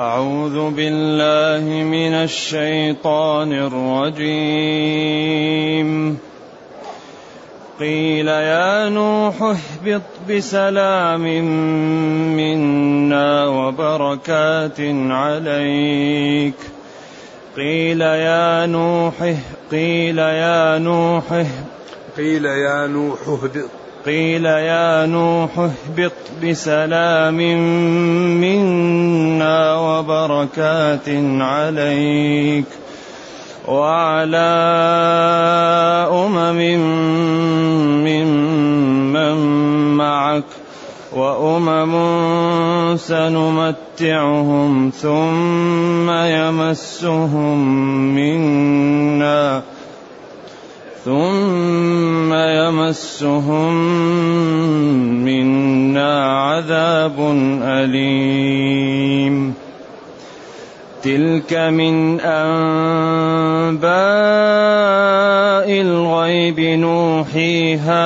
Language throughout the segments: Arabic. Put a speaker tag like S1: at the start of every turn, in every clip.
S1: أعوذ بالله من الشيطان الرجيم. قيل يا نوح اهبط بسلام منا وبركات عليك. قيل يا نوح قيل يا نوح
S2: قيل يا نوح اهبط
S1: قيل يا نوح اهبط بسلام منا وبركات عليك وعلى أمم ممن معك وأمم سنمتعهم ثم يمسهم منا ثم يمسهم منا عذاب أليم. تلك من أنباء الغيب نوحيها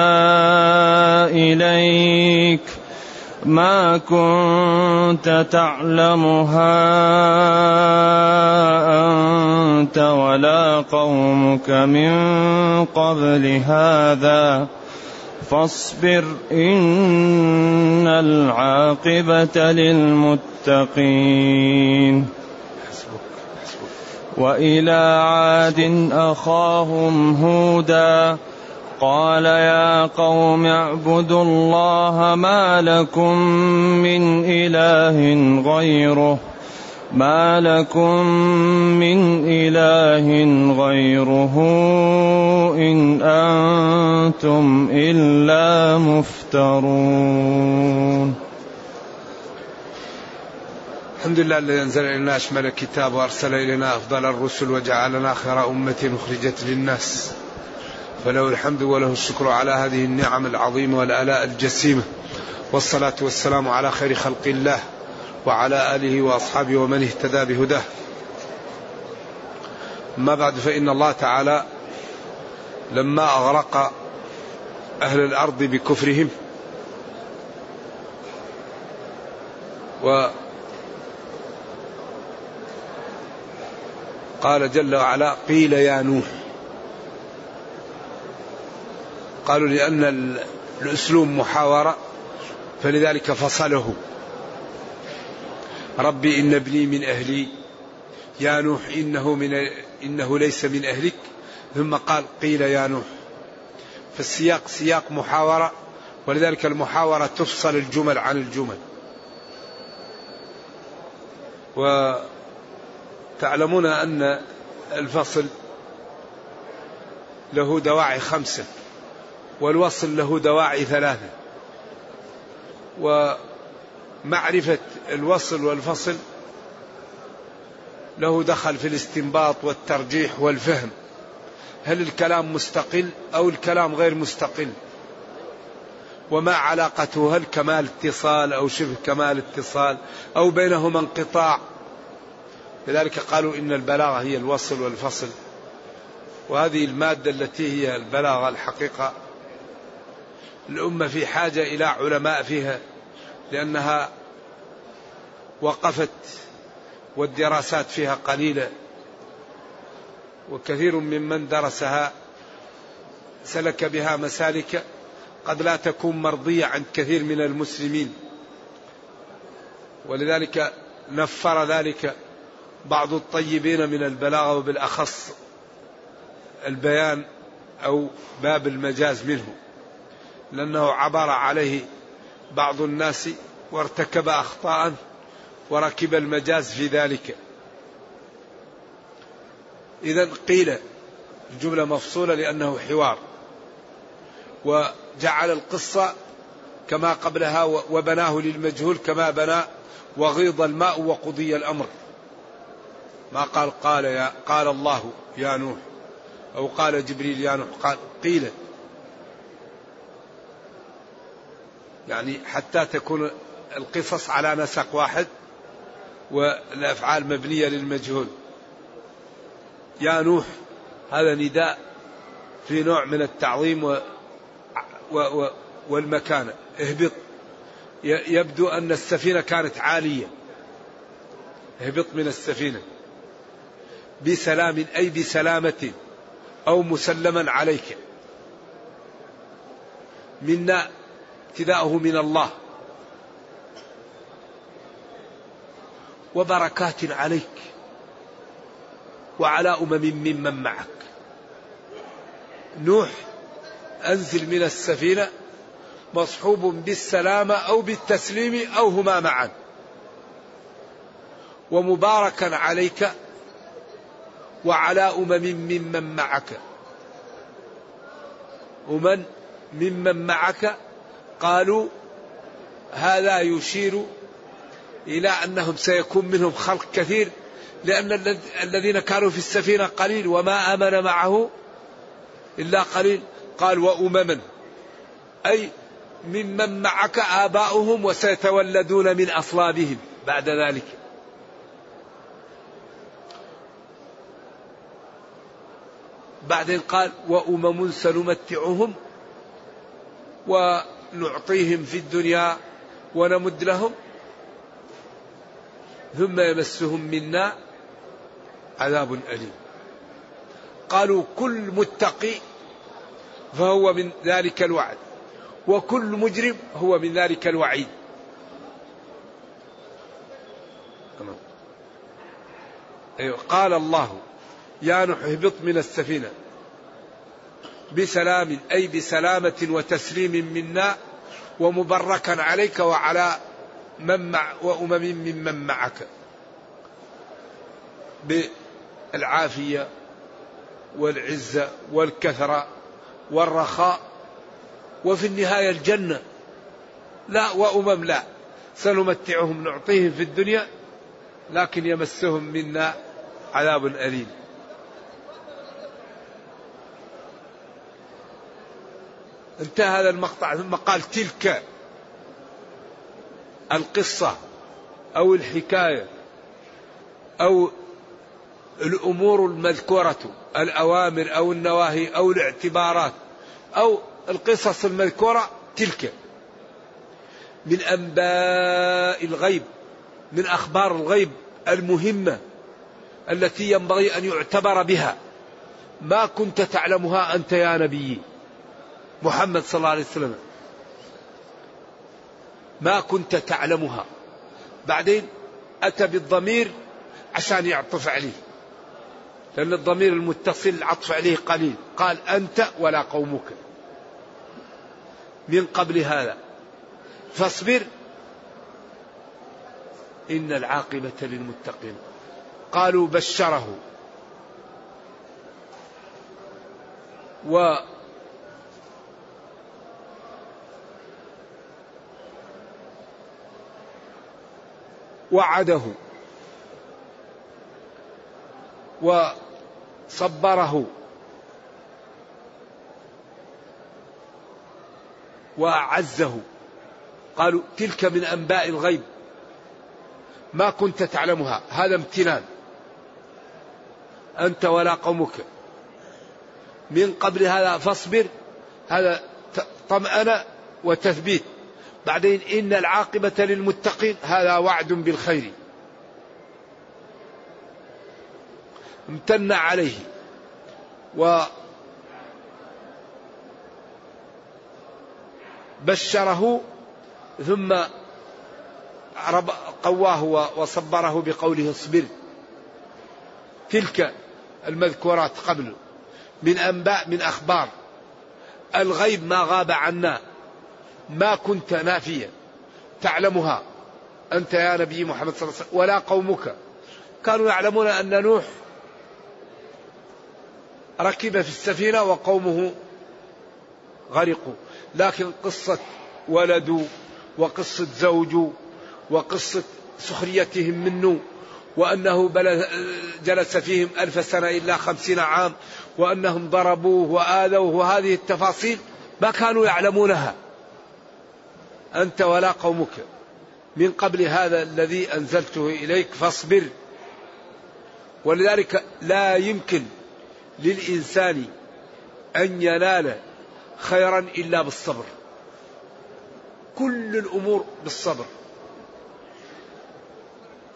S1: إليك. ما كنت تعلمها أنت ولا قومك من قبل هذا. فاصبر إن العاقبة للمتقين. وإلى عاد أخاهم هودا. قال يا قوم اعبدوا الله ما لكم من إله غيره ما لكم من إله غيره إن أنتم إلا مفترون.
S2: الحمد لله الذي أنزل إلينا أشمل الكتاب وأرسل إلينا أفضل الرسل وجعلنا خير أمة أخرجت للناس. فله الحمد وله الشكر على هذه النعم العظيمة والآلاء الجسيمة والصلاة والسلام على خير خلق الله وعلى آله وأصحابه ومن اهتدى بهداه. اما بعد فإن الله تعالى لما أغرق أهل الأرض بكفرهم و قال جل وعلا قيل يا نوح قالوا لأن الأسلوب محاورة فلذلك فصله. ربي إن ابني من أهلي يا نوح إنه, من إنه ليس من أهلك. ثم قال قيل يا نوح. فالسياق سياق محاورة ولذلك المحاورة تفصل الجمل عن الجمل. وتعلمون أن الفصل له دواعي خمسة. والوصل له دواعي ثلاثة. ومعرفة الوصل والفصل له دخل في الاستنباط والترجيح والفهم. هل الكلام مستقل أو الكلام غير مستقل؟ وما علاقته؟ هل كمال اتصال أو شبه كمال اتصال؟ أو بينهما انقطاع؟ لذلك قالوا إن البلاغة هي الوصل والفصل. وهذه المادة التي هي البلاغة الحقيقة الأمة في حاجة إلى علماء فيها لأنها وقفت والدراسات فيها قليلة. وكثير ممن درسها سلك بها مسالك قد لا تكون مرضية عند كثير من المسلمين. ولذلك نفر ذلك بعض الطيبين من البلاغة وبالأخص البيان أو باب المجاز منه. لأنه عبر عليه بعض الناس وارتكب أخطاء وركب المجاز في ذلك. إذا قيل الجملة مفصولة لأنه حوار. وجعل القصة كما قبلها وبناه للمجهول كما بنى وغيض الماء وقضي الأمر. ما قال قال يا قال الله يا نوح أو قال جبريل يا نوح. قال قيل يعني حتى تكون القصص على نسق واحد والأفعال مبنية للمجهول. يا نوح هذا نداء في نوع من التعظيم و و و والمكانة. اهبط. يبدو أن السفينة كانت عالية. اهبط من السفينة. بسلام أي بسلامة أو مسلما عليك. منا ابتداءه من الله. وبركات عليك. وعلى أمم ممن معك. نوح أنزل من السفينة. مصحوب بالسلامة أو بالتسليم أو هما معا. ومباركا عليك. وعلى أمم ممن معك. ومن ممن معك. قالوا هذا يشير إلى أنهم سيكون منهم خلق كثير لأن الذين كانوا في السفينة قليل وما آمن معه إلا قليل. قال وأمما أي ممن معك آباؤهم وسيتولدون من أصلابهم بعد ذلك. بعدين قال وأمم سنمتعهم ونعطيهم في الدنيا ونمد لهم ثم يمسهم منا عذاب أليم. قالوا كل متقي فهو من ذلك الوعد وكل مجرم هو من ذلك الوعيد. أيوة قال الله يا نوح اهبط من السفينة. بسلام أي بسلامة وتسليم منا ومبركا عليك وعلى من مع وأمم ممن معك. بالعافية والعزة والكثرة والرخاء. وفي النهاية الجنة. لا وأمم لا. سنمتعهم نعطيهم في الدنيا لكن يمسهم منا عذاب أليم. انتهى هذا المقطع ثم قال تلك القصة أو الحكاية أو الأمور المذكورة الأوامر أو النواهي أو الاعتبارات أو القصص المذكورة تلك. من أنباء الغيب من أخبار الغيب المهمة التي ينبغي أن يعتبر بها. ما كنت تعلمها أنت يا نبي. محمد صلى الله عليه وسلم. ما كنت تعلمها. بعدين أتى بالضمير عشان يعطف عليه. لأن الضمير المتصل العطف عليه قليل. قال أنت ولا قومك. من قبل هذا. فاصبر. إن العاقبة للمتقين. قالوا بشره. و وعده وصبره وأعزه. قالوا تلك من أنباء الغيب. ما كنت تعلمها. هذا امتنان. أنت ولا قومك. من قبل هذا فاصبر. هذا طمأنة وتثبيت. بعدين إن العاقبة للمتقين هذا وعد بالخير. امتن عليه. و بشره ثم قواه وصبره بقوله اصبر. تلك المذكورات قبل. من أنباء من أخبار. الغيب ما غاب عنا. ما كنت نافيا. تعلمها. أنت يا نبي محمد صلى الله عليه وسلم ولا قومك. كانوا يعلمون أن نوح ركب في السفينة وقومه غرقوا. لكن قصة ولد وقصة زوج وقصة سخريتهم منه وأنه جلس فيهم ألف سنة إلا خمسين عام وأنهم ضربوه وآذوه وهذه التفاصيل ما كانوا يعلمونها. أنت ولا قومك من قبل هذا الذي أنزلته إليك فاصبر ولذلك لا يمكن للإنسان أن ينال خيرا إلا بالصبر. كل الأمور بالصبر.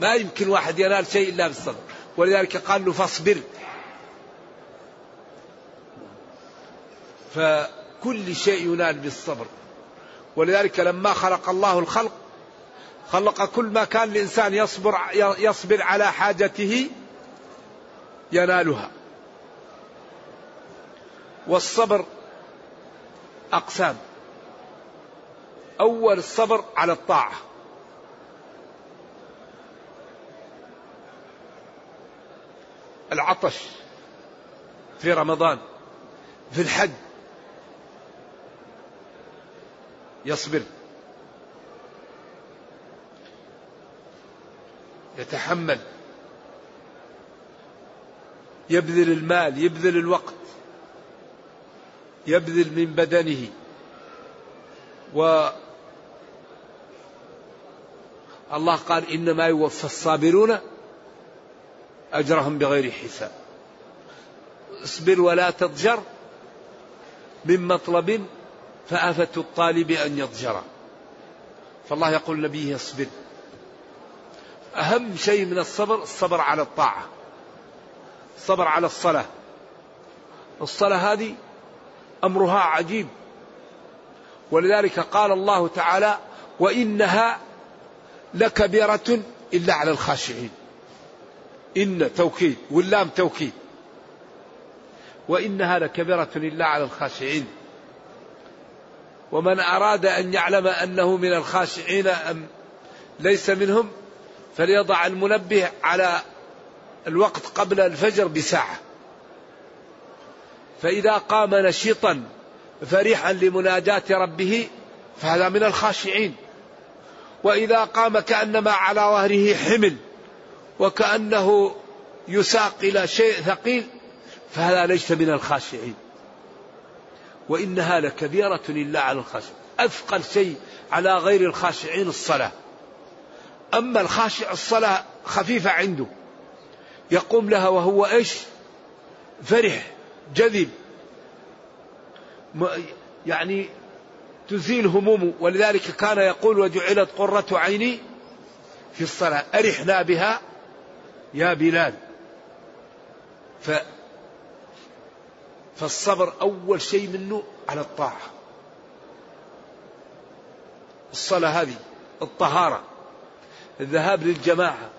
S2: ما يمكن واحد ينال شيء إلا بالصبر ولذلك قال له فاصبر فكل شيء ينال بالصبر ولذلك لما خلق الله الخلق خلق كل ما كان الإنسان يصبر يصبر على حاجته ينالها. والصبر أقسام. أول الصبر على الطاعة. العطش في رمضان في الحج يصبر. يتحمل. يبذل المال يبذل الوقت. يبذل من بدنه. و الله قال إنما يوفى الصابرون أجرهم بغير حساب. اصبر ولا تضجر من مطلب فآفة الطالب أن يضجر. فالله يقول لنبيه اصبر. أهم شيء من الصبر الصبر على الطاعة. الصبر على الصلاة. الصلاة هذه أمرها عجيب. ولذلك قال الله تعالى وإنها لكبيرة إلا على الخاشعين. إن توكيد واللام توكيد. وإنها لكبيرة إلا على الخاشعين. ومن أراد أن يعلم أنه من الخاشعين أم ليس منهم فليضع المنبه على الوقت قبل الفجر بساعة. فإذا قام نشيطا فرحا لمناجاة ربه فهذا من الخاشعين. وإذا قام كأنما على ظهره حمل وكأنه يساق إلى شيء ثقيل فهذا ليس من الخاشعين. وإنها لكبيرة إلا على الخاشعين أثقل شيء على غير الخاشعين الصلاة. أما الخاشع الصلاة خفيفة عنده يقوم لها وهو إيش؟ فرح جذب. يعني تزيل همومه ولذلك كان يقول وجعلت قرة عيني في الصلاة أرحنا بها يا بلال. فالصبر أول شيء منه على الطاعة. الصلاة هذه الطهارة الذهاب للجماعة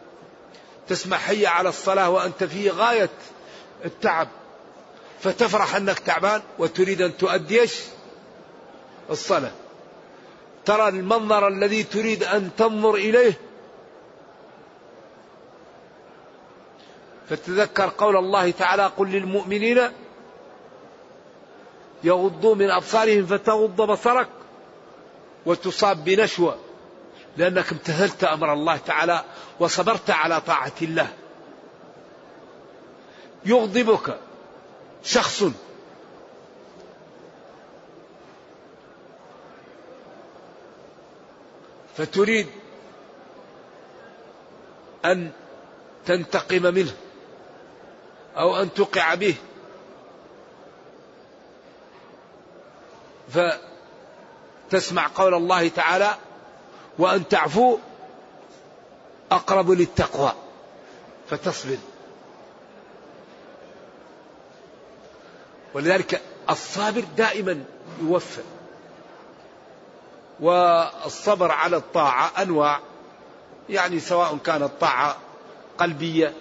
S2: تسمع حي على الصلاة وأنت في غاية التعب فتفرح أنك تعبان وتريد أن تؤدي الصلاة. ترى المنظر الذي تريد أن تنظر إليه. فتذكر قول الله تعالى قل للمؤمنين يغضوا من أبصارهم فتغض بصرك وتصاب بنشوة لأنك امتثلت أمر الله تعالى وصبرت على طاعة الله. يغضبك شخص. فتريد أن تنتقم منه أو أن تقع به. فتسمع قول الله تعالى وأن تعفو أقرب للتقوى فتصبر. ولذلك الصابر دائما يوفى والصبر على الطاعة أنواع يعني سواء كانت طاعة قلبية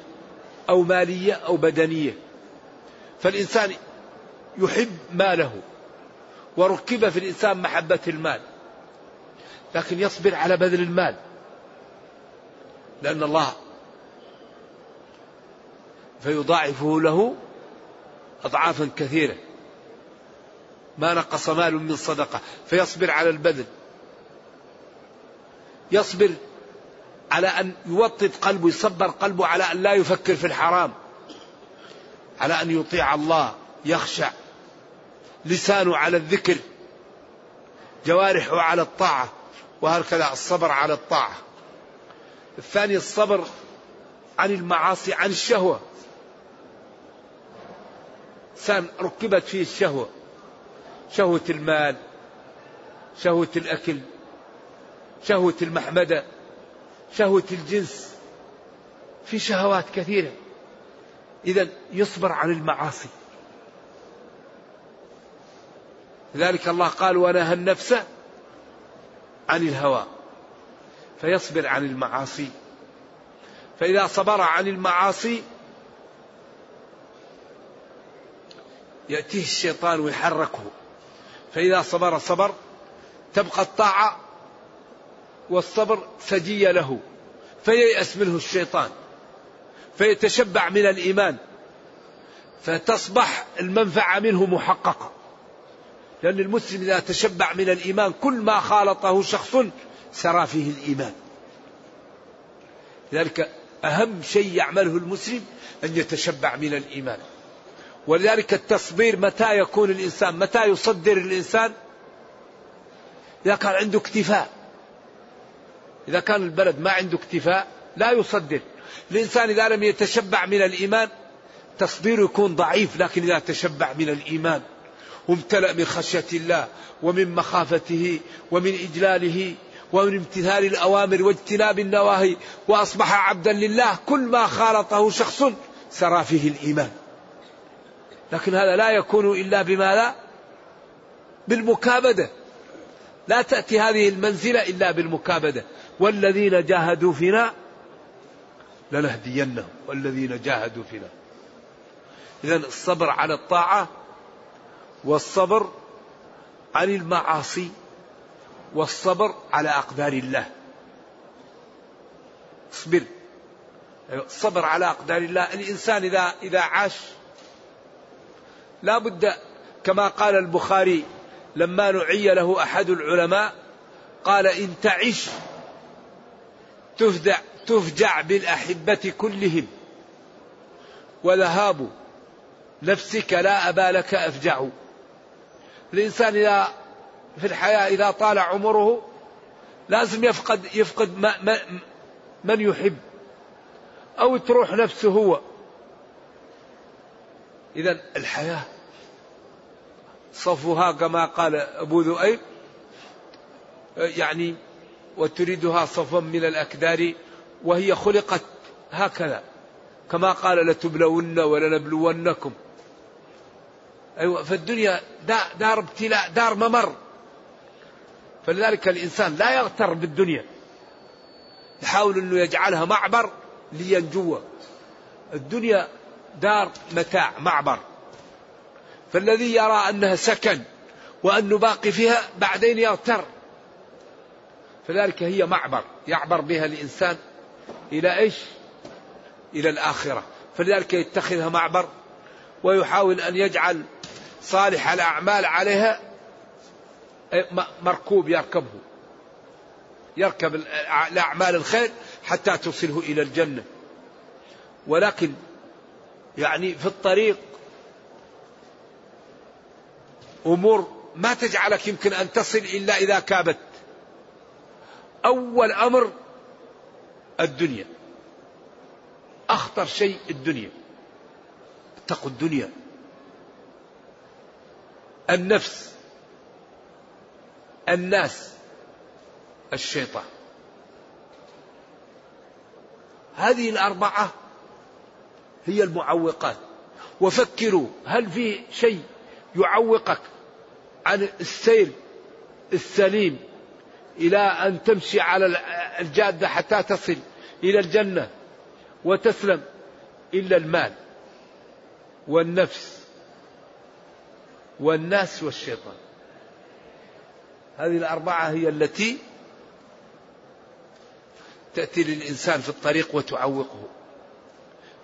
S2: أو مالية أو بدنية. فالإنسان يحب ماله. وركب في الإنسان محبة المال. لكن يصبر على بذل المال. لأن الله فيضاعفه له أضعافا كثيرة. ما نقص مال من صدقة. فيصبر على البذل. يصبر على أن يوطد قلبه يصبر قلبه على أن لا يفكر في الحرام. على أن يطيع الله يخشع لسانه على الذكر جوارحه على الطاعة وهكذا الصبر على الطاعة. الثاني الصبر عن المعاصي عن الشهوة. إنسان ركبت فيه الشهوة شهوة المال شهوة الأكل شهوة المحمدة شهوة الجنس. في شهوات كثيرة. إذا يصبر عن المعاصي. لذلك الله قال ونهى النفس عن الهوى فيصبر عن المعاصي. فإذا صبر عن المعاصي يأتيه الشيطان ويحركه. فإذا صبر صبر تبقى الطاعة والصبر سجية له فييأس منه الشيطان فيتشبع من الإيمان فتصبح المنفعة منه محققة. لأن المسلم إذا تشبع من الإيمان كل ما خالطه شخص سرى فيه الإيمان. لذلك أهم شيء يعمله المسلم أن يتشبع من الإيمان. ولذلك التصبير متى يكون الإنسان متى يصدر الإنسان؟ إذا كان عنده اكتفاء. إذا كان البلد ما عنده اكتفاء لا يصدر. الإنسان إذا لم يتشبع من الإيمان تصديره يكون ضعيف لكن إذا تشبع من الإيمان وامتلأ من خشية الله ومن مخافته ومن إجلاله ومن امتثال الأوامر واجتناب النواهي وأصبح عبدا لله كل ما خالطه شخص سرى فيه الإيمان. لكن هذا لا يكون إلا بماذا بالمكابدة. لا تأتي هذه المنزلة إلا بالمكابدة. والذين جاهدوا فينا لنهدينهم. والذين جاهدوا فينا. إذا الصبر على الطاعة والصبر عن المعاصي والصبر على أقدار الله. اصبر. الصبر على أقدار الله. الإنسان إذا إذا عاش لا بد كما قال البخاري لما نعي له أحد العلماء قال إن تعش تفدع تفجع بالأحبة كلهم. وذهاب نفسك لا أبا لك أفجع. الإنسان إذا في الحياة إذا طال عمره لازم يفقد يفقد ما ما من يحب. أو تروح نفسه هو. إذا الحياة صفها كما قال أبو ذؤيب يعني وتريدها صفا من الأكدار وهي خلقت هكذا. كما قال لتبلون ولنبلونكم. أيوة فالدنيا دار ابتلاء دار ممر. فلذلك الإنسان لا يغتر بالدنيا. يحاول أنه يجعلها معبر لينجو. الدنيا دار متاع معبر. فالذي يرى أنها سكن وأنه باقي فيها بعدين يغتر. فذلك هي معبر يعبر بها الإنسان إلى إيش؟ إلى الآخرة. فلذلك يتخذها معبر ويحاول أن يجعل صالح الأعمال عليها مركوب يركبه. يركب الأعمال الخير حتى توصله إلى الجنة. ولكن يعني في الطريق أمور ما تجعلك يمكن أن تصل إلا إذا كابت. أول أمر الدنيا. أخطر شيء الدنيا. اتقوا الدنيا. النفس الناس الشيطان. هذه الأربعة هي المعوقات. وفكروا هل في شيء يعوقك عن السير السليم إلى أن تمشي على الجادة حتى تصل إلى الجنة وتسلم إلا المال والنفس؟ والناس والشيطان. هذه الأربعة هي التي تأتي للإنسان في الطريق وتعوقه.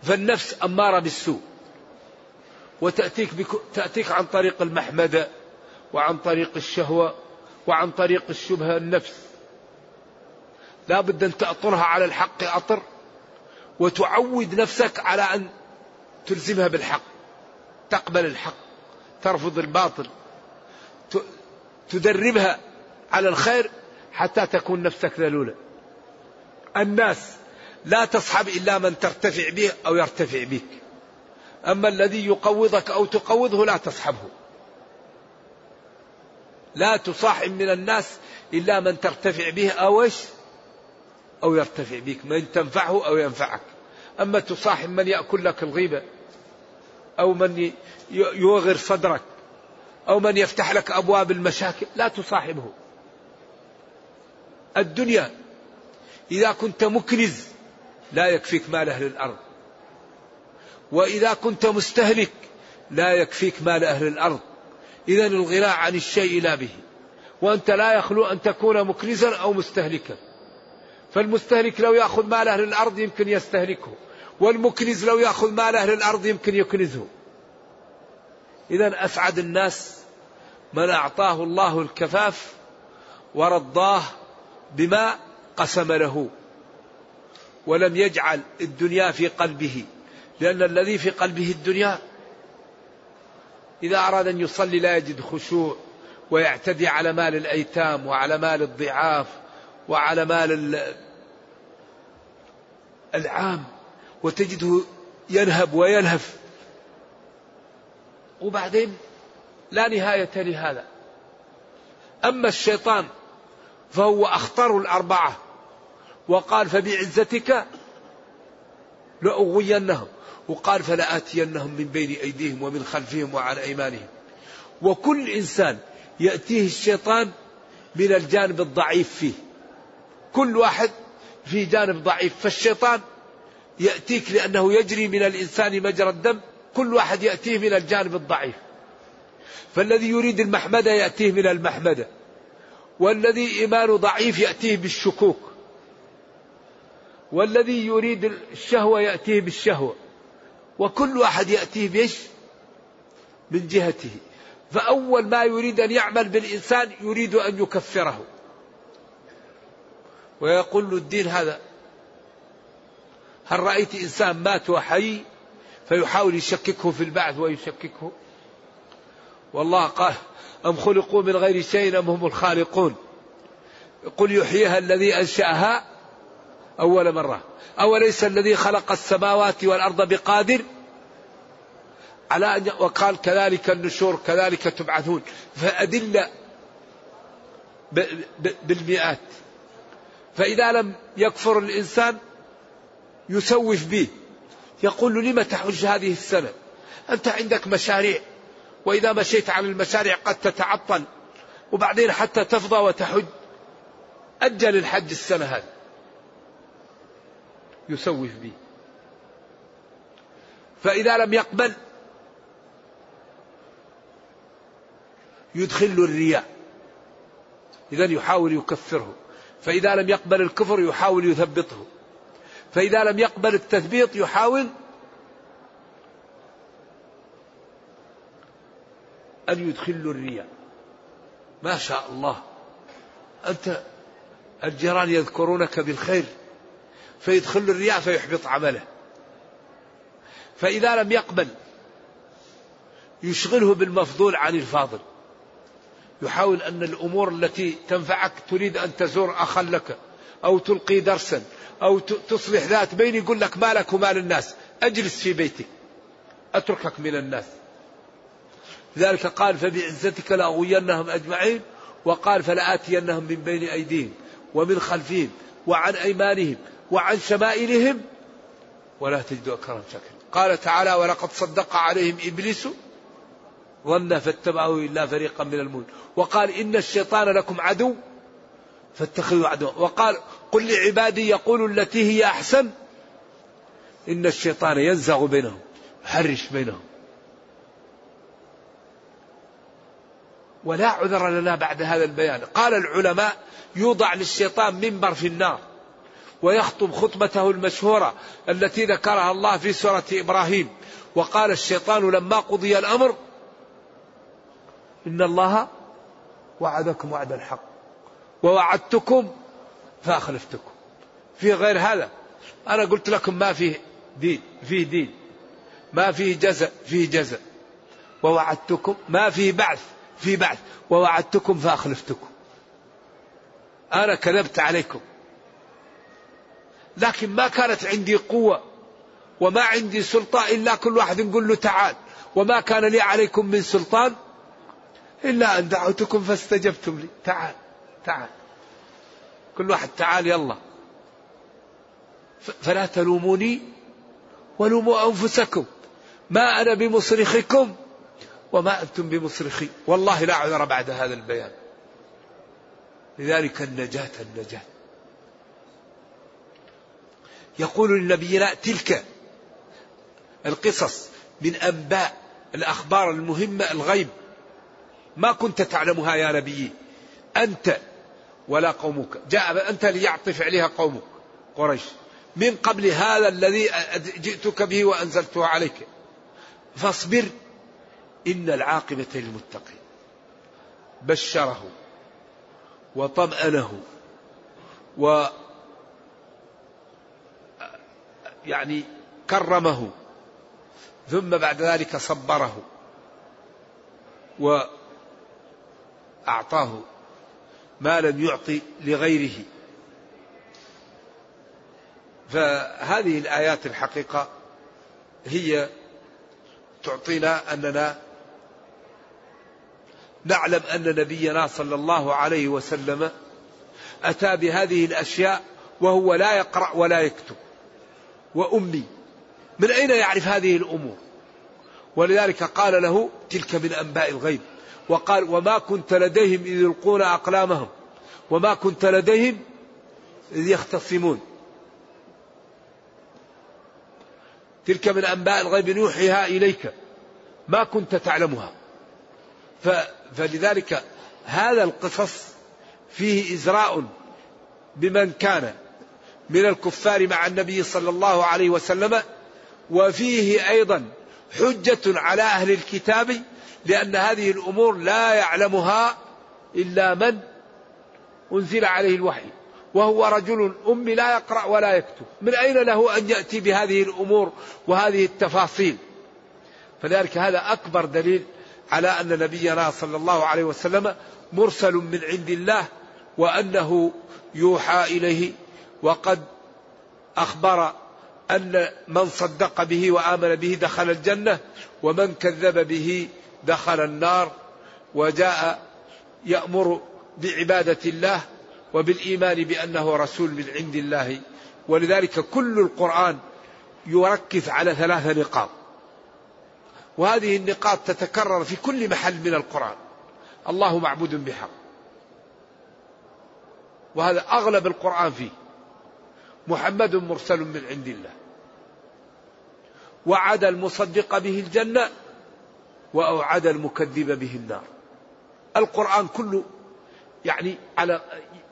S2: فالنفس أمارة بالسوء وتأتيك تأتيك عن طريق المحمدة وعن طريق الشهوة وعن طريق الشبهة النفس. لا بد أن تأطرها على الحق أطر وتعود نفسك على أن تلزمها بالحق تقبل الحق. ترفض الباطل. تدربها على الخير حتى تكون نفسك ذلولة الناس لا تصحب إلا من ترتفع به أو يرتفع بك. أما الذي يقوضك أو تقوضه لا تصحبه. لا تصاحب من الناس إلا من ترتفع به أو إيش؟ أو يرتفع بك. من تنفعه أو ينفعك. أما تصاحب من يأكل لك الغيبة أو من يوغر صدرك أو من يفتح لك أبواب المشاكل لا تصاحبه. الدنيا إذا كنت مكنز لا يكفيك مال أهل الأرض. وإذا كنت مستهلك لا يكفيك مال أهل الأرض. إذا الغناء عن الشيء لا به. وأنت لا يخلو أن تكون مكنزا أو مستهلكا. فالمستهلك لو يأخذ مال أهل الأرض يمكن يستهلكه. والمكنز لو يأخذ مال أهل الأرض يمكن يكنزه. إذا أسعد الناس من أعطاه الله الكفاف ورضاه بما قسم له ولم يجعل الدنيا في قلبه لأن الذي في قلبه الدنيا إذا أراد أن يصلي لا يجد خشوع ويعتدي على مال الأيتام وعلى مال الضعاف وعلى مال العام. وتجده ينهب ويلهف وبعدين لا نهاية لهذا. أما الشيطان فهو أخطر الأربعة وقال فبعزتك لأغوينهم وقال فلآتينهم من بين أيديهم ومن خلفهم وعن أيمانهم. وكل إنسان يأتيه الشيطان من الجانب الضعيف فيه. كل واحد في جانب ضعيف. فالشيطان يأتيك لأنه يجري من الإنسان مجرى الدم كل واحد يأتيه من الجانب الضعيف. فالذي يريد المحمدة يأتيه من المحمدة. والذي إيمانه ضعيف يأتيه بالشكوك. والذي يريد الشهوة يأتيه بالشهوة. وكل واحد يأتيه بإيش؟ من جهته. فأول ما يريد أن يعمل بالإنسان يريد أن يكفره. ويقول الدين هذا هل رأيت إنسان مات وحي فيحاول يشككه في البعث ويشككه؟ والله قال أم خلقوا من غير شيء أم هم الخالقون؟ قل يحييها الذي أنشأها أول مرة. أوليس الذي خلق السماوات والأرض بقادر؟ على أن وقال كذلك النشور كذلك تبعثون. فأدل بالمئات. فإذا لم يكفر الإنسان يسوف به. يقول له لم تحج هذه السنة؟ أنت عندك مشاريع. وإذا مشيت على المشاريع قد تتعطل. وبعدين حتى تفضى وتحج. أجل الحج السنة هذه. يسوف به. فإذا لم يقبل يدخل الرياء. إذا يحاول يكفره. فإذا لم يقبل الكفر يحاول يثبطه. فإذا لم يقبل التثبيط يحاول أن يدخل الرياء. ما شاء الله. أنت الجيران يذكرونك بالخير. فيدخل الرياء فيحبط عمله. فإذا لم يقبل يشغله بالمفضول عن الفاضل. يحاول أن الأمور التي تنفعك تريد أن تزور أخا لك. أو تلقي درسا أو تصلح ذات بين يقول لك مالك ومال الناس أجلس في بيتك أتركك من الناس. لذلك قال فبعزتك لأغوينهم أجمعين وقال فلآتينهم من بين أيديهم ومن خلفهم وعن أيمانهم وعن شمائلهم ولا تجد أكرم شكرا قال تعالى ولقد صدق عليهم إبليس ظن فاتبعه إلا فريقا من المؤمنين. وقال إن الشيطان لكم عدو فاتخذوا عدوا وقال قل لعبادي يقولوا التي هي أحسن. إن الشيطان ينزغ بينهم يحرش بينهم. ولا عذر لنا بعد هذا البيان. قال العلماء يوضع للشيطان منبر في النار ويخطب خطبته المشهورة التي ذكرها الله في سورة إبراهيم. وقال الشيطان لما قضي الأمر إن الله وعدكم وعد الحق. ووعدتكم فأخلفتكم. في غير هذا. أنا قلت لكم ما فيه دين فيه دين. ما فيه جزاء فيه جزاء. ووعدتكم ما فيه بعث في بعث. ووعدتكم فأخلفتكم. أنا كذبت عليكم. لكن ما كانت عندي قوة وما عندي سلطة إلا كل واحد نقول له تعال. وما كان لي عليكم من سلطان إلا أن دعوتكم فاستجبتم لي. تعال. تعال. كل واحد تعال يلا. فلا تلوموني ولوموا أنفسكم. ما أنا بمصرخكم وما أنتم بمصرخي. والله لا عذر بعد هذا البيان. لذلك النجاة النجاة. يقول لنبينا تلك القصص من أنباء الأخبار المهمة الغيب. ما كنت تعلمها يا نبي. أنت ولا قومك. جاء أنت ليعطف عليها قومك. قريش. من قبل هذا الذي جئتك به وأنزلته عليك. فاصبر. إن العاقبة للمتقين. بشره. وطمأنه. و يعني كرمه. ثم بعد ذلك صبره. وأعطاه. ما لم يعطي لغيره. فهذه الآيات الحقيقة هي تعطينا أننا نعلم أن نبينا صلى الله عليه وسلم أتى بهذه الأشياء وهو لا يقرأ ولا يكتب. وأمي من أين يعرف هذه الأمور؟ ولذلك قال له تلك من أنباء الغيب. وقال وما كنت لديهم إذ يلقون أقلامهم وما كنت لديهم إذ يختصمون. تلك من أنباء الغيب نوحيها إليك. ما كنت تعلمها. فلذلك هذا القصص فيه إزراء بمن كان من الكفار مع النبي صلى الله عليه وسلم وفيه أيضا حجة على أهل الكتاب لأن هذه الأمور لا يعلمها إلا من أنزل عليه الوحي وهو رجل أمي لا يقرأ ولا يكتب. من أين له أن يأتي بهذه الأمور وهذه التفاصيل؟ فلذلك هذا أكبر دليل على أن نبينا صلى الله عليه وسلم مرسل من عند الله وأنه يوحى إليه وقد أخبر أن من صدق به وآمن به دخل الجنة ومن كذب به دخل النار وجاء يأمر بعبادة الله وبالإيمان بأنه رسول من عند الله. ولذلك كل القرآن يركز على ثلاث نقاط. وهذه النقاط تتكرر في كل محل من القرآن. الله معبود بحق. وهذا أغلب القرآن فيه. محمد مرسل من عند الله. وعد المصدق به الجنة. وأوعد المكذب به النار. القرآن كله يعني على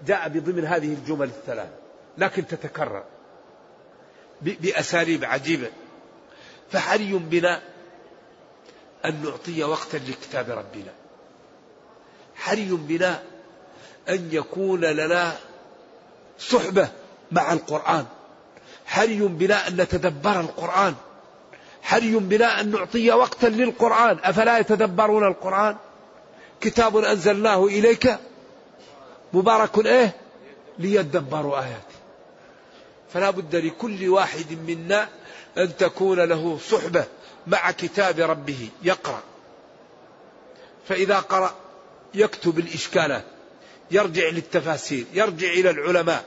S2: جاء بضمن هذه الجمل الثلاث لكن تتكرر بأساليب عجيبة. فحري بنا أن نعطي وقتا لكتاب ربنا. حري بنا أن يكون لنا صحبة مع القرآن. حري بنا أن نتدبر القرآن. حري بنا أن نعطي وقتا للقرآن. أفلا يتدبرون القرآن؟ كتاب أنزلناه إليك مبارك إيه؟ ليدبروا آياته. فلا بد لكل واحد منا أن تكون له صحبة مع كتاب ربه. يقرأ. فإذا قرأ يكتب الإشكالات يرجع للتفاسير يرجع إلى العلماء.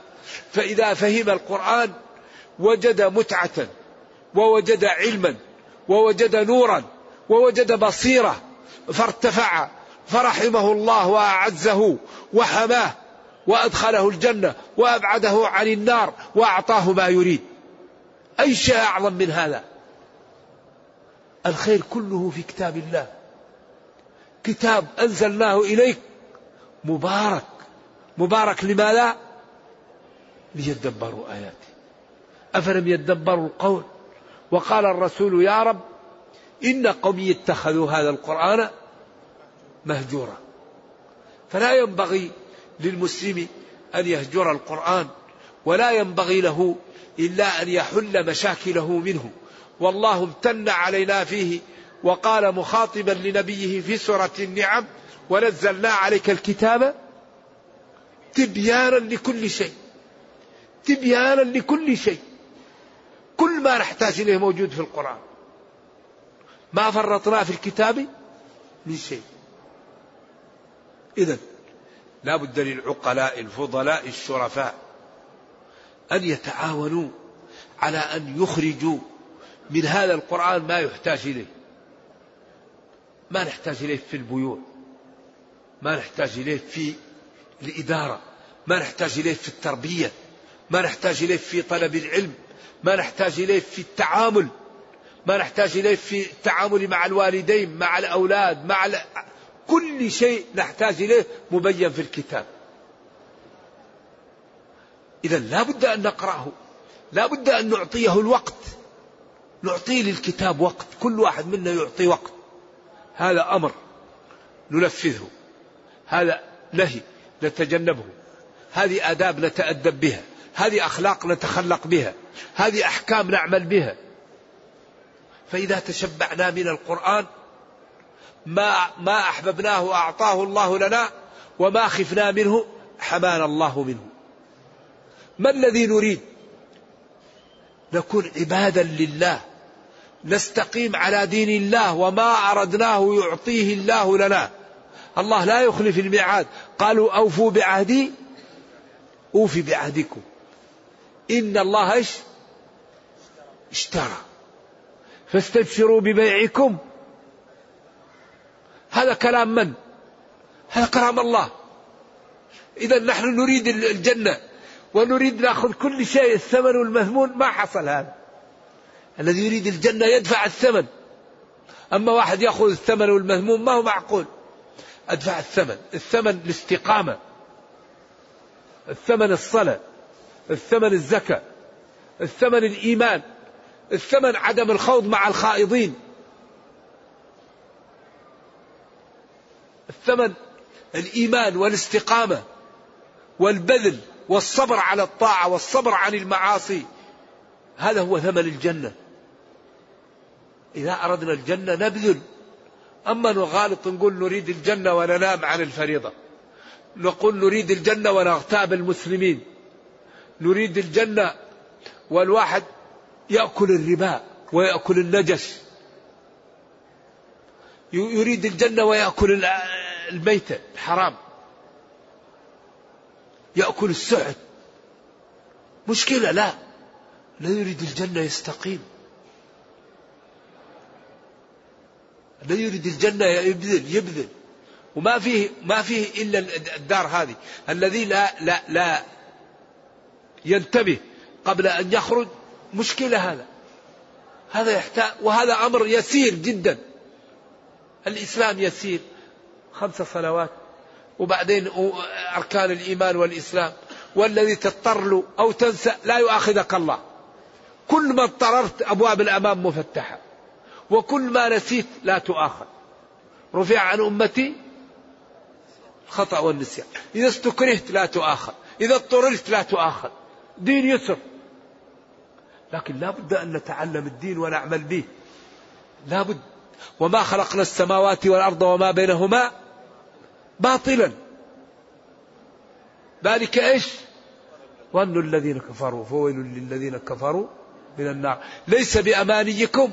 S2: فإذا فهم القرآن وجد متعة. ووجد علما ووجد نورا ووجد بصيرة فارتفع فرحمه الله وأعزه وحماه وأدخله الجنة وأبعده عن النار وأعطاه ما يريد. أي شيء أعظم من هذا؟ الخير كله في كتاب الله. كتاب أنزلناه إليك مبارك. مبارك لماذا؟ ليدبروا آياته. أفلم يدبروا القول؟ وقال الرسول يا رب إن قومي اتخذوا هذا القرآن مهجورا. فلا ينبغي للمسلم أن يهجر القرآن ولا ينبغي له إلا أن يحل مشاكله منه. والله امتن علينا فيه وقال مخاطبا لنبيه في سورة النعم ونزلنا عليك الكتاب تبيانا لكل شيء تبيانا لكل شيء. كل ما نحتاج إليه موجود في القرآن. ما فرطنا في الكتاب من شيء. إذا لا بد للعقلاء الفضلاء الشرفاء أن يتعاونوا على أن يخرجوا من هذا القرآن ما يحتاج إليه. ما نحتاج إليه في البيوع. ما نحتاج إليه في الإدارة. ما نحتاج إليه في التربية. ما نحتاج إليه في طلب العلم. ما نحتاج إليه في التعامل ما نحتاج إليه في التعامل مع الوالدين مع الأولاد مع كل شيء نحتاج إليه مبين في الكتاب. إذا لا بد أن نقرأه لا بد أن نعطيه الوقت نعطيه للكتاب وقت كل واحد منا يعطي وقت. هذا أمر ننفذه هذا نهي نتجنبه هذه آداب نتأدب بها هذه أخلاق نتخلق بها. هذه أحكام نعمل بها. فإذا تشبعنا من القرآن ما ما أحببناه أعطاه الله لنا وما خفنا منه حمانا الله منه. ما الذي نريد؟ نكون عبادا لله نستقيم على دين الله وما أردناه يعطيه الله لنا. الله لا يخلف الميعاد. قالوا أوفوا بعهدي أوفي بعهدكم. إن الله إيش؟ اشترى. فاستبشروا ببيعكم. هذا كلام من؟ هذا كلام الله. إذا نحن نريد الجنة ونريد نأخذ كل شيء الثمن والمثمون ما حصل هذا. الذي يريد الجنة يدفع الثمن. أما واحد يأخذ الثمن والمذموم ما هو معقول. أدفع الثمن. الثمن الاستقامة. الثمن الصلاة. الثمن الزكاة الثمن الإيمان الثمن عدم الخوض مع الخائضين. الثمن الإيمان والاستقامة والبذل والصبر على الطاعة والصبر عن المعاصي. هذا هو ثمن الجنة. إذا أردنا الجنة نبذل. أما نغالط نقول نريد الجنة وننام عن الفريضة. نقول نريد الجنة ونغتاب المسلمين. نريد الجنة والواحد يأكل الربا ويأكل النجس يريد الجنة ويأكل الميتة الحرام. يأكل السعد مشكلة لا. لا يريد الجنة يستقيم. الذي يريد الجنة يبذل يبذل. وما فيه ما فيه إلا الدار هذه. الذي لا لا لا ينتبه قبل أن يخرج مشكلة هذا. هذا يحتاج وهذا أمر يسير جدا. الإسلام يسير خمس صلوات وبعدين أركان الإيمان والإسلام. والذي تضطر له أو تنسى لا يؤاخذك الله. كل ما اضطررت أبواب الأمام مفتحة. وكل ما نسيت لا تؤاخذ. رفع عن أمتي الخطأ والنسيان. إذا استكرهت لا تؤاخذ. إذا اضطررت لا تؤاخذ. دين يسر. لكن لا بد أن نتعلم الدين ونعمل به. لا بد. وما خلقنا السماوات والأرض وما بينهما باطلا. ذلك إيش؟ وأن الذين كفروا. فويل للذين كفروا من النار. ليس بأمانيكم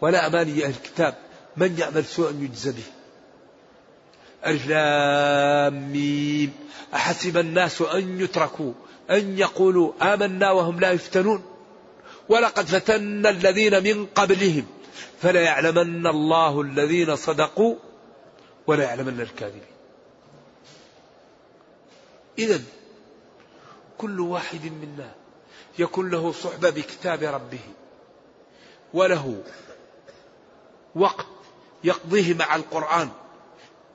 S2: ولا أماني أهل الكتاب. من يعمل سوءا يجزى به. ألف ميم. أحسب الناس أن يتركوا. أن يقولوا آمنا وهم لا يفتنون. ولقد فتنا الذين من قبلهم. فلا يعلمن الله الذين صدقوا ولا يعلمن الكاذبين. إذا كل واحد منا يكون له صحبة بكتاب ربه. وله وقت يقضيه مع القرآن.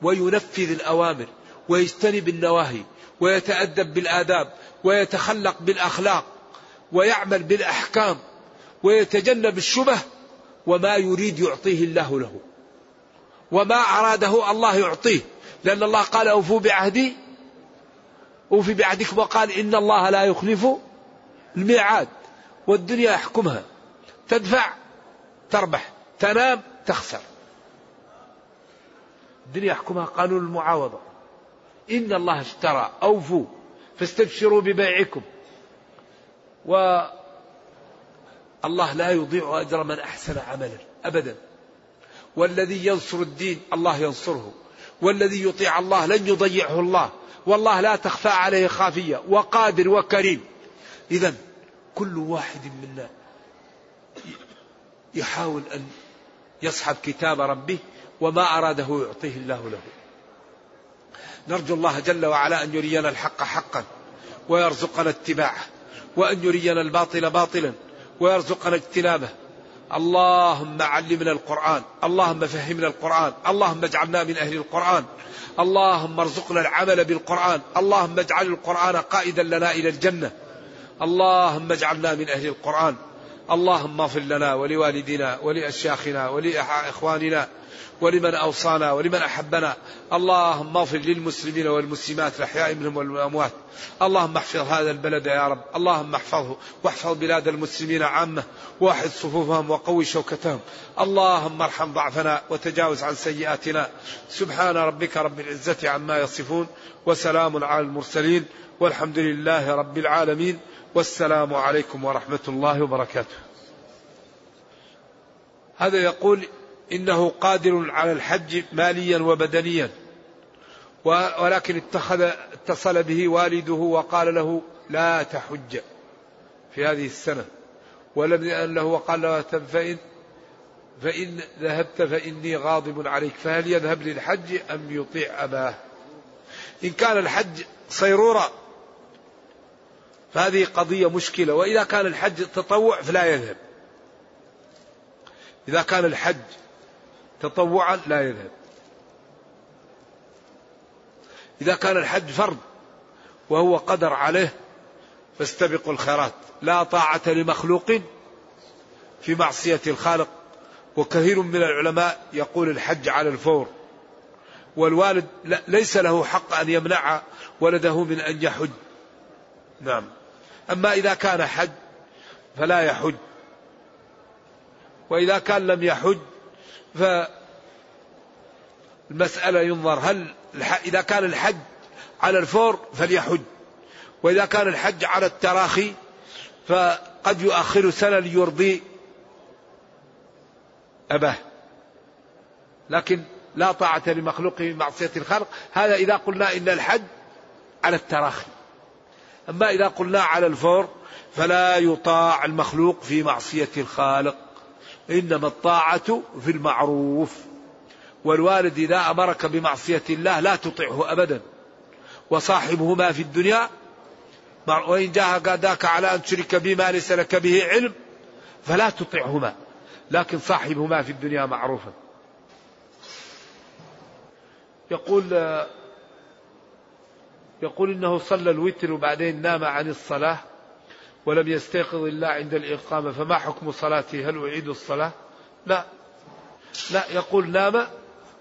S2: وينفذ الأوامر. ويجتنب النواهي. ويتأدب بالآداب. ويتخلق بالأخلاق ويعمل بالأحكام ويتجنب الشبه وما يريد يعطيه الله له وما أراده الله يعطيه لأن الله قال أوفوا بعهدي أوفي بعهدكم وقال إن الله لا يخلف الميعاد والدنيا يحكمها تدفع تربح تنام تخسر الدنيا يحكمها قانون المعاوضة إن الله اشترى أوفوا فاستبشروا ببيعكم. و الله لا يضيع أجر من أحسن عملا أبدا. والذي ينصر الدين الله ينصره. والذي يطيع الله لن يضيعه الله. والله لا تخفى عليه خافية وقادر وكريم. إذا كل واحد منا يحاول أن يصحب كتاب ربه وما أراده يعطيه الله له. نرجو الله جل وعلا أن يرينا الحق حقا ويرزقنا اتباعه وأن يرينا الباطل باطلا ويرزقنا اجتنابه. اللهم علمنا القرآن اللهم فهمنا القرآن اللهم اجعلنا من أهل القرآن اللهم ارزقنا العمل بالقرآن اللهم اجعل القرآن قائدا لنا إلى الجنة. اللهم اجعلنا من أهل القرآن. اللهم اغفر لنا ولوالدنا ولأشياخنا ولإخواننا. ولمن أوصانا ولمن أحبنا. اللهم اغفر للمسلمين والمسلمات الأحياء منهم والأموات. اللهم احفظ هذا البلد يا رب. اللهم احفظه واحفظ بلاد المسلمين عامة واحد صفوفهم وقوي شوكتهم. اللهم ارحم ضعفنا وتجاوز عن سيئاتنا. سبحان ربك رب العزة عما يصفون وسلام على المرسلين والحمد لله رب العالمين. والسلام عليكم ورحمة الله وبركاته. هذا يقول إنه قادر على الحج ماليا وبدنيا. ولكن اتخذ اتصل به والده وقال له لا تحج في هذه السنة. ولم يأن له وقال له فإن فإن ذهبت فإني غاضب عليك. فهل يذهب للحج أم يطيع أباه؟ إن كان الحج صيرورة فهذه قضية مشكلة. وإذا كان الحج تطوع فلا يذهب. إذا كان الحج تطوعا لا يذهب. إذا كان الحج فرض وهو قدر عليه فاستبقوا الخيرات. لا طاعة لمخلوق في معصية الخالق. وكثير من العلماء يقول الحج على الفور. والوالد ليس له حق أن يمنع ولده من أن يحج. نعم. أما إذا كان حج فلا يحج. وإذا كان لم يحج فالمسألة ينظر هل إذا كان الحج على الفور فليحج وإذا كان الحج على التراخي فقد يؤخر سنة ليرضي أباه. لكن لا طاعة لمخلوق في معصية الخلق. هذا إذا قلنا إن الحج على التراخي. أما إذا قلنا على الفور فلا يطاع المخلوق في معصية الخالق. إنما الطاعة في المعروف. والوالد إذا أمرك بمعصية الله لا تطعه أبدا. وصاحبهما في الدنيا وإن جاهداك على أن تشرك بما ليس لك به علم فلا تطعهما. لكن صاحبهما في الدنيا معروفا. يقول يقول إنه صلى الوتر وبعدين نام عن الصلاة. ولم يستيقظ الا عند الإقامة فما حكم صلاته؟ هل أعيد الصلاة؟ لا. لا يقول نام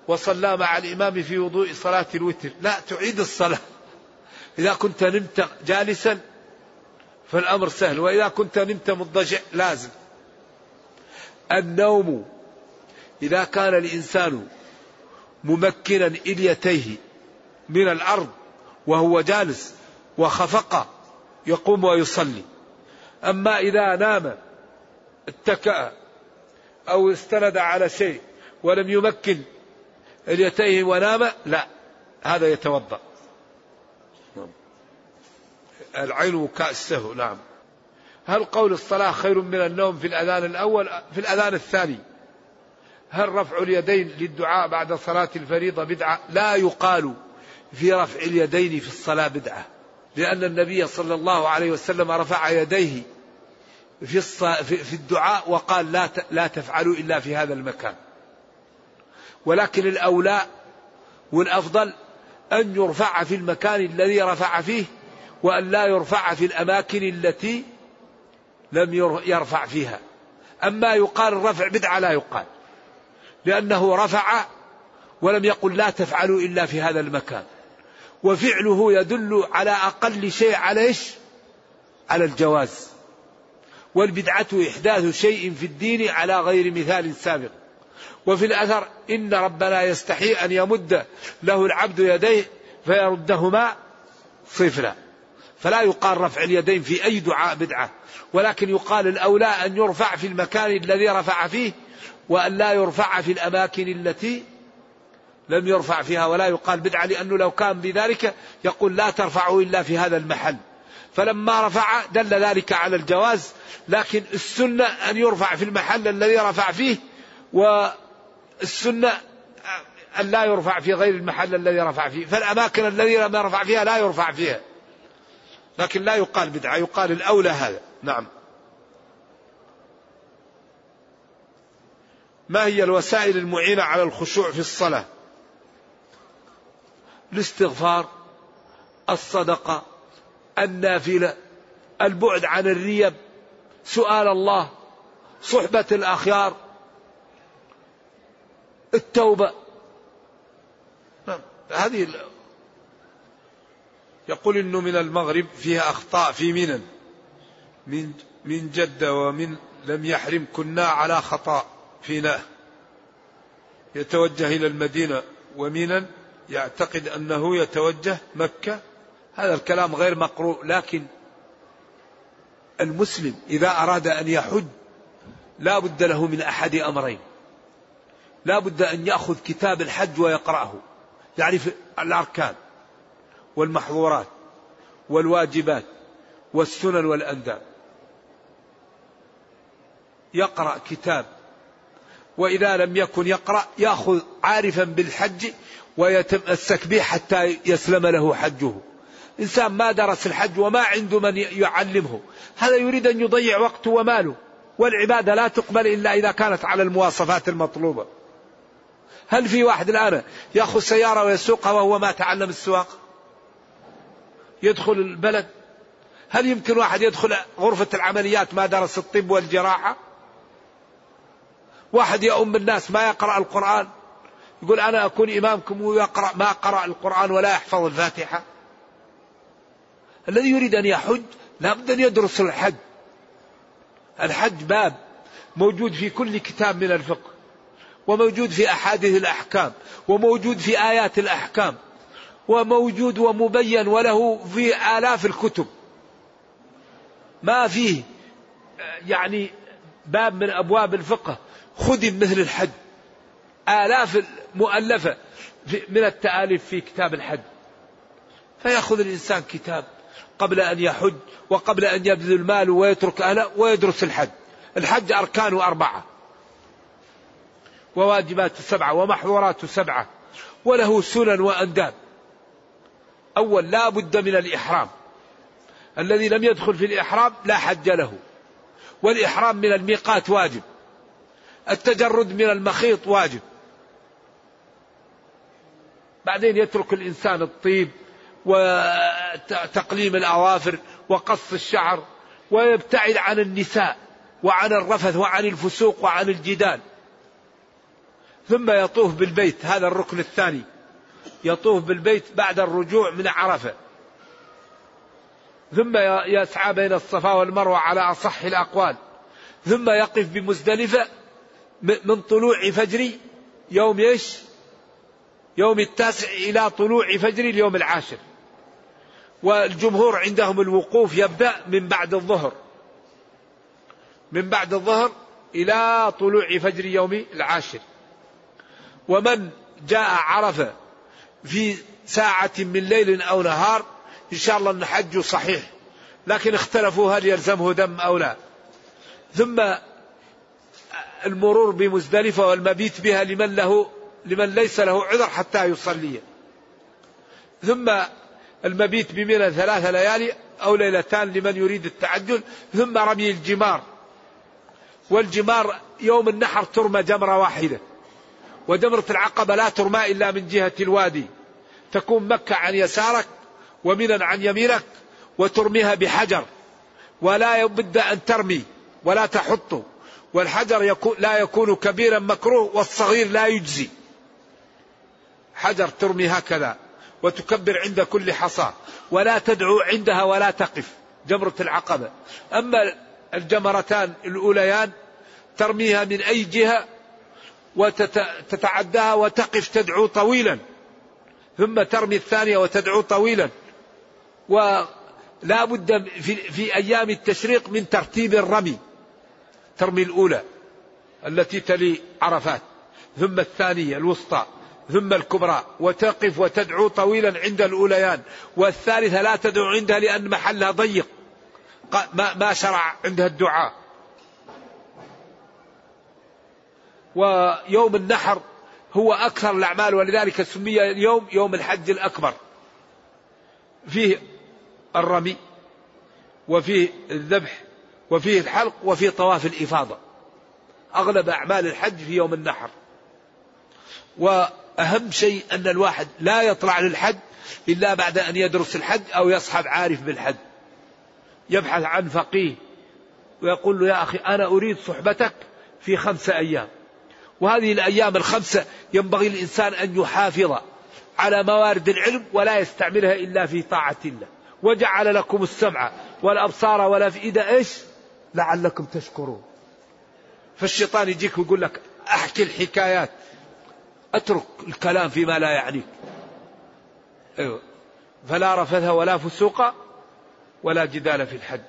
S2: وصلى مع الإمام في وضوء صلاة الوتر. لا تعيد الصلاة. إذا كنت نمت جالسا فالأمر سهل وإذا كنت نمت مضجع لازم. النوم إذا كان الإنسان ممكنا إليتيه من الأرض وهو جالس وخفق يقوم ويصلي. أما إذا نام اتكأ أو استند على شيء ولم يمكن اليتيه ونام لا هذا يتوضأ. العين السهو نعم. هل قول الصلاة خير من النوم في الأذان الأول؟ في الأذان الثاني. هل رفع اليدين للدعاء بعد صلاة الفريضة بدعة؟ لا يقال في رفع اليدين في الصلاة بدعة. لأن النبي صلى الله عليه وسلم رفع يديه في في الدعاء وقال لا لا تفعلوا إلا في هذا المكان. ولكن الأولى والأفضل أن يرفع في المكان الذي رفع فيه وأن لا يرفع في الأماكن التي لم يرفع فيها. أما يقال الرفع بدعة لا يقال لأنه رفع ولم يقل لا تفعلوا إلا في هذا المكان. وفعله يدل على أقل شيء على إيش؟ على الجواز. والبدعة إحداث شيء في الدين على غير مثال سابق. وفي الأثر إن ربنا يستحي أن يمد له العبد يديه فيردهما صفرا فلا يقال رفع اليدين في أي دعاء بدعة ولكن يقال الأولى أن يرفع في المكان الذي رفع فيه وأن لا يرفع في الأماكن التي لم يرفع فيها ولا يقال بدعة لأنه لو كان بذلك يقول لا ترفعوا إلا في هذا المحل. فلما رفع دل ذلك على الجواز لكن السنة أن يرفع في المحل الذي رفع فيه والسنة أن لا يرفع في غير المحل الذي رفع فيه. فالأماكن الذي لم يرفع فيها لا يرفع فيها. لكن لا يقال بدعة يقال الأولى هذا. نعم. ما هي الوسائل المعينة على الخشوع في الصلاة؟ الاستغفار الصدقة النافلة البعد عن الريب سؤال الله صحبة الأخيار التوبة. هذه يقول انه من المغرب فيها أخطاء في منن من من جدة ومن لم يحرم كنا على خطأ فينا يتوجه إلى المدينة ومنا يعتقد أنه يتوجه مكة. هذا الكلام غير مقروء لكن المسلم إذا أراد أن يحج لا بد له من أحد أمرين. لا بد أن يأخذ كتاب الحج ويقرأه. في الأركان والمحظورات والواجبات والسنن والأنداب يقرأ كتاب وإذا لم يكن يقرأ يأخذ عارفا بالحج ويتمسك به حتى يسلم له حجه. إنسان ما درس الحج وما عنده من يعلمه. هذا يريد أن يضيع وقته وماله. والعبادة لا تقبل إلا إذا كانت على المواصفات المطلوبة. هل في واحد الآن يأخذ سيارة ويسوقها وهو ما تعلم السواقة؟ يدخل البلد؟ هل يمكن واحد يدخل غرفة العمليات ما درس الطب والجراحة؟ واحد يؤم الناس ما يقرأ القرآن. يقول أنا أكون إمامكم ويقرأ ما قرأ القرآن ولا يحفظ الفاتحة. الذي يريد أن يحج لابد أن يدرس الحج. الحج باب موجود في كل كتاب من الفقه وموجود في أحاديث الأحكام وموجود في آيات الأحكام وموجود ومبين وله في آلاف الكتب. ما فيه يعني باب من أبواب الفقه. خدم مثل الحج. آلاف مؤلفة من التآليف في كتاب الحج. فيأخذ الإنسان كتاب قبل أن يحج وقبل أن يبذل ماله ويترك أهله ويدرس الحج. الحج أركانه أربعة. وواجبات سبعة ومحظورات سبعة. وله سنن وأنداب. أول لا بد من الإحرام. الذي لم يدخل في الإحرام لا حج له. والإحرام من الميقات واجب. التجرد من المخيط واجب. بعدين يترك الإنسان الطيب وتقليم الأظافر وقص الشعر ويبتعد عن النساء وعن الرفث وعن الفسوق وعن الجدال. ثم يطوف بالبيت هذا الركن الثاني. يطوف بالبيت بعد الرجوع من عرفة. ثم يسعى بين الصفا والمروة على أصح الأقوال. ثم يقف بمزدلفة من طلوع فجر يوم إيش؟ يوم التاسع إلى طلوع فجر اليوم العاشر. والجمهور عندهم الوقوف يبدأ من بعد الظهر. من بعد الظهر إلى طلوع فجر يوم العاشر. ومن جاء عرفة في ساعة من ليل أو نهار إن شاء الله أن حجه صحيح لكن اختلفوا هل يلزمه دم أو لا ثم المرور بمزدلفة والمبيت بها لمن له لمن ليس له عذر حتى يصلي. ثم المبيت بمنى ثلاث ليالي أو ليلتان لمن يريد التعجل. ثم رمي الجمار. والجمار يوم النحر ترمى جمرة واحدة. وجمرة العقبة لا ترمى إلا من جهة الوادي. تكون مكة عن يسارك ومنا عن يمينك وترميها بحجر. ولا بد أن ترمي ولا تحط. والحجر يكون لا يكون كبيرا مكروه والصغير لا يجزي. حجر ترمي هكذا وتكبر عند كل حصى ولا تدعو عندها ولا تقف جمرة العقبة. أما الجمرتان الأوليان ترميها من أي جهة وتتعداها وتقف تدعو طويلا ثم ترمي الثانية وتدعو طويلا. ولا بد في, في أيام التشريق من ترتيب الرمي. ترمي الأولى التي تلي عرفات ثم الثانية الوسطى ثم الكبرى وتقف وتدعو طويلا عند الأوليان والثالثة لا تدعو عندها لأن محلها ضيق. ما, ما شرع عندها الدعاء. ويوم النحر هو أكثر الأعمال ولذلك سمي اليوم يوم الحج الأكبر. فيه الرمي وفيه الذبح وفيه الحلق وفيه طواف الإفاضة. أغلب أعمال الحج في يوم النحر. وأهم شيء أن الواحد لا يطلع للحج إلا بعد أن يدرس الحج أو يصحب عارف بالحج. يبحث عن فقيه ويقول له يا أخي أنا أريد صحبتك في خمسة أيام. وهذه الأيام الخمسة ينبغي الإنسان أن يحافظ على موارد العلم ولا يستعملها إلا في طاعة الله. وجعل لكم السمع والأبصار والأفئدة إيش؟ لعلكم تشكرون. فالشيطان يجيك ويقول لك أحكي الحكايات. اترك الكلام فيما لا يعنيك. أيوة. فلا رفث ولا فسوق ولا جدال في الحج.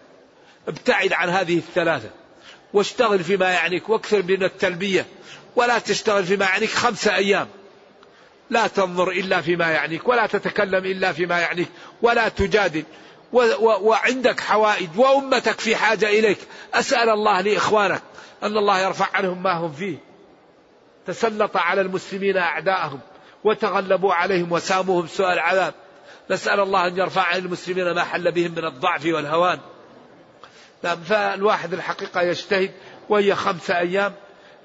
S2: ابتعد عن هذه الثلاثة. واشتغل فيما يعنيك. وأكثر من التلبية. ولا تشتغل فيما يعنيك خمسة أيام. لا تنظر إلا فيما يعنيك. ولا تتكلم إلا فيما يعنيك. ولا تجادل. وعندك حوائج وأمتك في حاجة إليك. أسأل الله لإخوانك أن الله يرفع عنهم ما هم فيه. تسلط على المسلمين أعداءهم وتغلبوا عليهم وساموهم سوء العذاب. نسأل الله أن يرفع عن المسلمين ما حل بهم من الضعف والهوان. نعم فالواحد الحقيقة يجتهد وهي خمسة أيام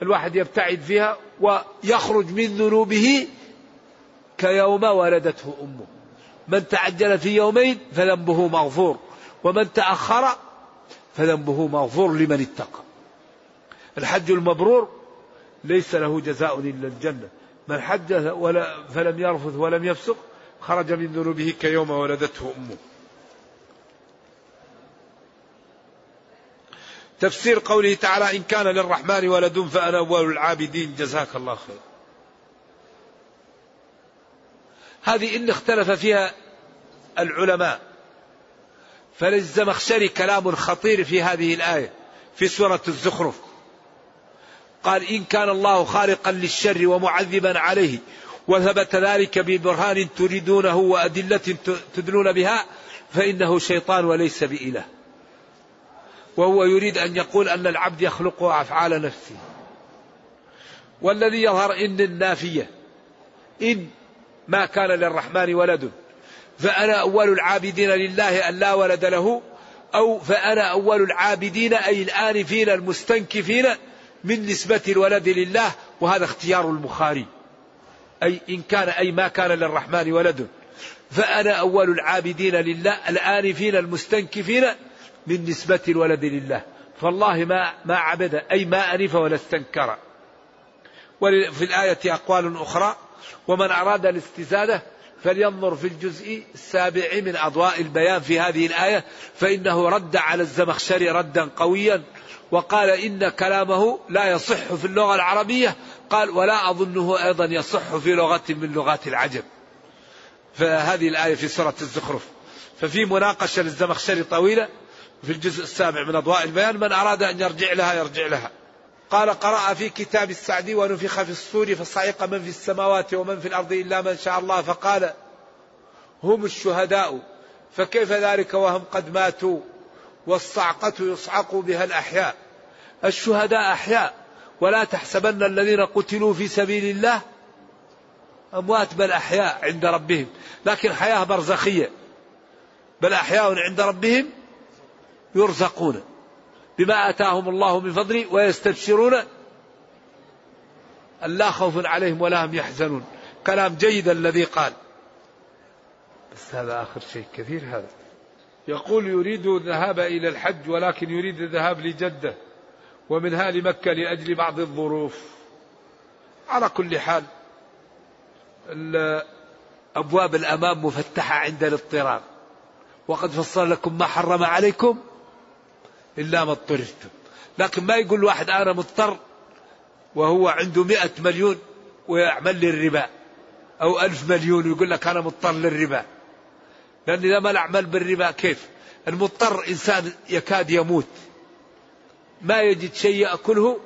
S2: الواحد يبتعد فيها ويخرج من ذنوبه كيوم ولدته أمه. من تعجل في يومين فذنبه مغفور ومن تأخر فذنبه مغفور لمن اتقى. الحج المبرور ليس له جزاء إلا الجنة. من حج فلم يرفث ولم يفسق خرج من ذنوبه كيوم ولدته أمه. تفسير قوله تعالى إن كان للرحمن ولد فأنا أول العابدين. جزاك الله خير. هذه إن اختلف فيها العلماء. فللزمخشري كلام خطير في هذه الآية في سورة الزخرف. قال إن كان الله خالقا للشر ومعذبا عليه وثبت ذلك ببرهان تريدونه وأدلة تدلون بها فإنه شيطان وليس بإله. وهو يريد أن يقول أن العبد يخلق أفعال نفسه. والذي يظهر إن النافية إن ما كان للرحمن ولد. فأنا أول العابدين لله أن لا ولد له أو فأنا أول العابدين أي الآنفين المستنكفين من نسبة الولد لله وهذا اختيار البخاري. أي إن كان أي ما كان للرحمن ولد. فأنا أول العابدين لله الآنفين المستنكفين من نسبة الولد لله. فالله ما ما عبد أي ما أنف ولا استنكر. وفي الآية أقوال أخرى. ومن أراد الاستزادة فلينظر في الجزء السابع من أضواء البيان في هذه الآية فإنه رد على الزمخشري ردا قويا وقال إن كلامه لا يصح في اللغة العربية قال ولا أظنه أيضا يصح في لغة من لغات العجم فهذه الآية في سورة الزخرف. ففي مناقشة للزمخشري طويلة في الجزء السابع من أضواء البيان من أراد أن يرجع لها يرجع لها قال قرأ في كتاب السعدي ونفخ في الصور فصعق من في السماوات ومن في الأرض إلا من شاء الله. فقال هم الشهداء فكيف ذلك وهم قد ماتوا؟ والصعقة يصعق بها الأحياء. الشهداء أحياء. ولا تحسبن الذين قتلوا في سبيل الله أموات بل أحياء عند ربهم. لكن حياة برزخية. بل أحياء عند ربهم يرزقون. بما آتاهم الله من فضله ويستبشرون أن لا خوف عليهم ولا هم يحزنون. كلام جيد الذي قال. بس هذا آخر شيء كثير هذا. يقول يريد الذهاب إلى الحج ولكن يريد الذهاب لجدة ومنها لمكة لأجل بعض الظروف. على كل حال أبواب الأمام مفتحة عند الاضطرار وقد فصل لكم ما حرم عليكم إلا ما اضطررتم لكن ما يقول واحد أنا مضطر وهو عنده مئة مليون ويعمل لي الربا أو ألف مليون ويقول لك أنا مضطر للربا. لأن إذا ما الأعمال بالربا كيف؟ المضطر إنسان يكاد يموت. ما يجد شيء يأكله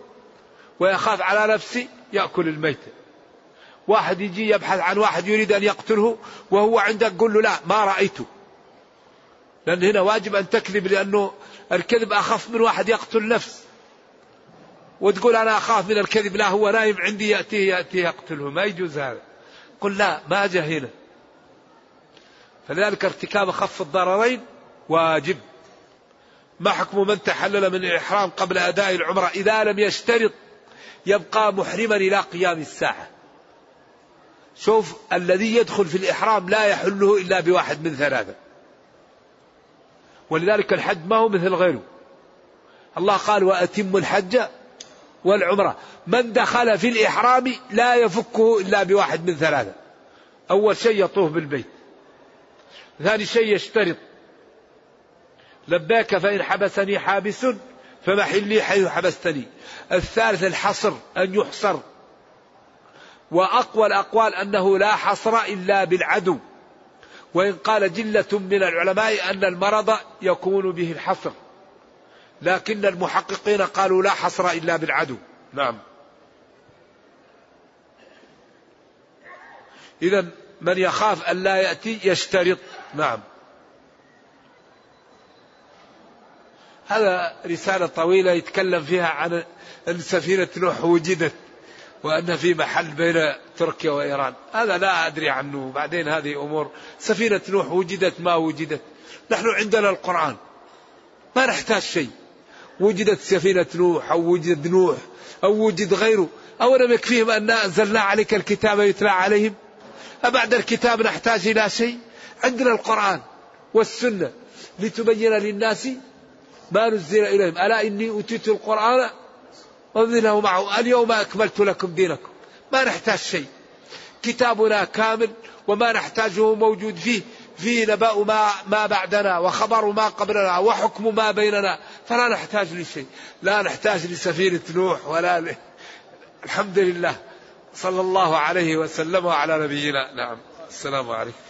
S2: ويخاف على نفسه يأكل الميتة واحد يجي يبحث عن واحد يريد أن يقتله وهو عندك قل له لا ما رأيته. لأن هنا واجب أن تكذب لأنه الكذب أخف من واحد يقتل نفس. وتقول أنا أخاف من الكذب لا هو نايم عندي يأتيه يأتيه يقتله. ما يجوز هذا. قل لا ما هنا. فلذلك ارتكاب أخف الضررين واجب. ما حكم من تحلل من الإحرام قبل أداء العمرة؟ إذا لم يشترط يبقى محرما إلى قيام الساعة. شوف الذي يدخل في الإحرام لا يحله إلا بواحد من ثلاثة. ولذلك الحج ما هو مثل غيره. الله قال وأتم الحج والعمرة. من دخل في الإحرام لا يفكه إلا بواحد من ثلاثة. أول شيء يطوف بالبيت. ثاني شيء يشترط. لباك فإن حبسني حابس فمحلي حيث حبستني. الثالث الحصر أن يحصر. وأقوى الأقوال أنه لا حصر إلا بالعدو. وإن قال جلة من العلماء أن المرض يكون به الحصر. لكن المحققين قالوا لا حصر إلا بالعدو. نعم. إذا من يخاف أن لا يأتي يشترط. نعم. هذا رسالة طويلة يتكلم فيها عن أن سفينة نوح وجدت. وأن في محل بين تركيا وإيران. هذا لا أدري عنه. بعدين هذه أمور. سفينة نوح وجدت ما وجدت. نحن عندنا القرآن. ما نحتاج شيء. وجدت سفينة نوح أو وجد نوح أو وجد غيره. أولم يكفيهم أن أنزلنا عليك الكتاب يتلى عليهم؟ أبعد الكتاب نحتاج إلى شيء؟ عندنا القرآن والسنة لتبين للناس ما نزل إليهم. ألا إني أوتيت القرآن ومثله معه. اليوم أكملت لكم دينكم. ما نحتاج شيء. كتابنا كامل وما نحتاجه موجود فيه. فيه نبأ ما, ما بعدنا وخبر ما قبلنا وحكم ما بيننا. فلا نحتاج لشيء. لا نحتاج لسفينة نوح ولا ل... الحمد لله. صلى الله عليه وسلم وعلى نبينا. نعم. السلام عليكم.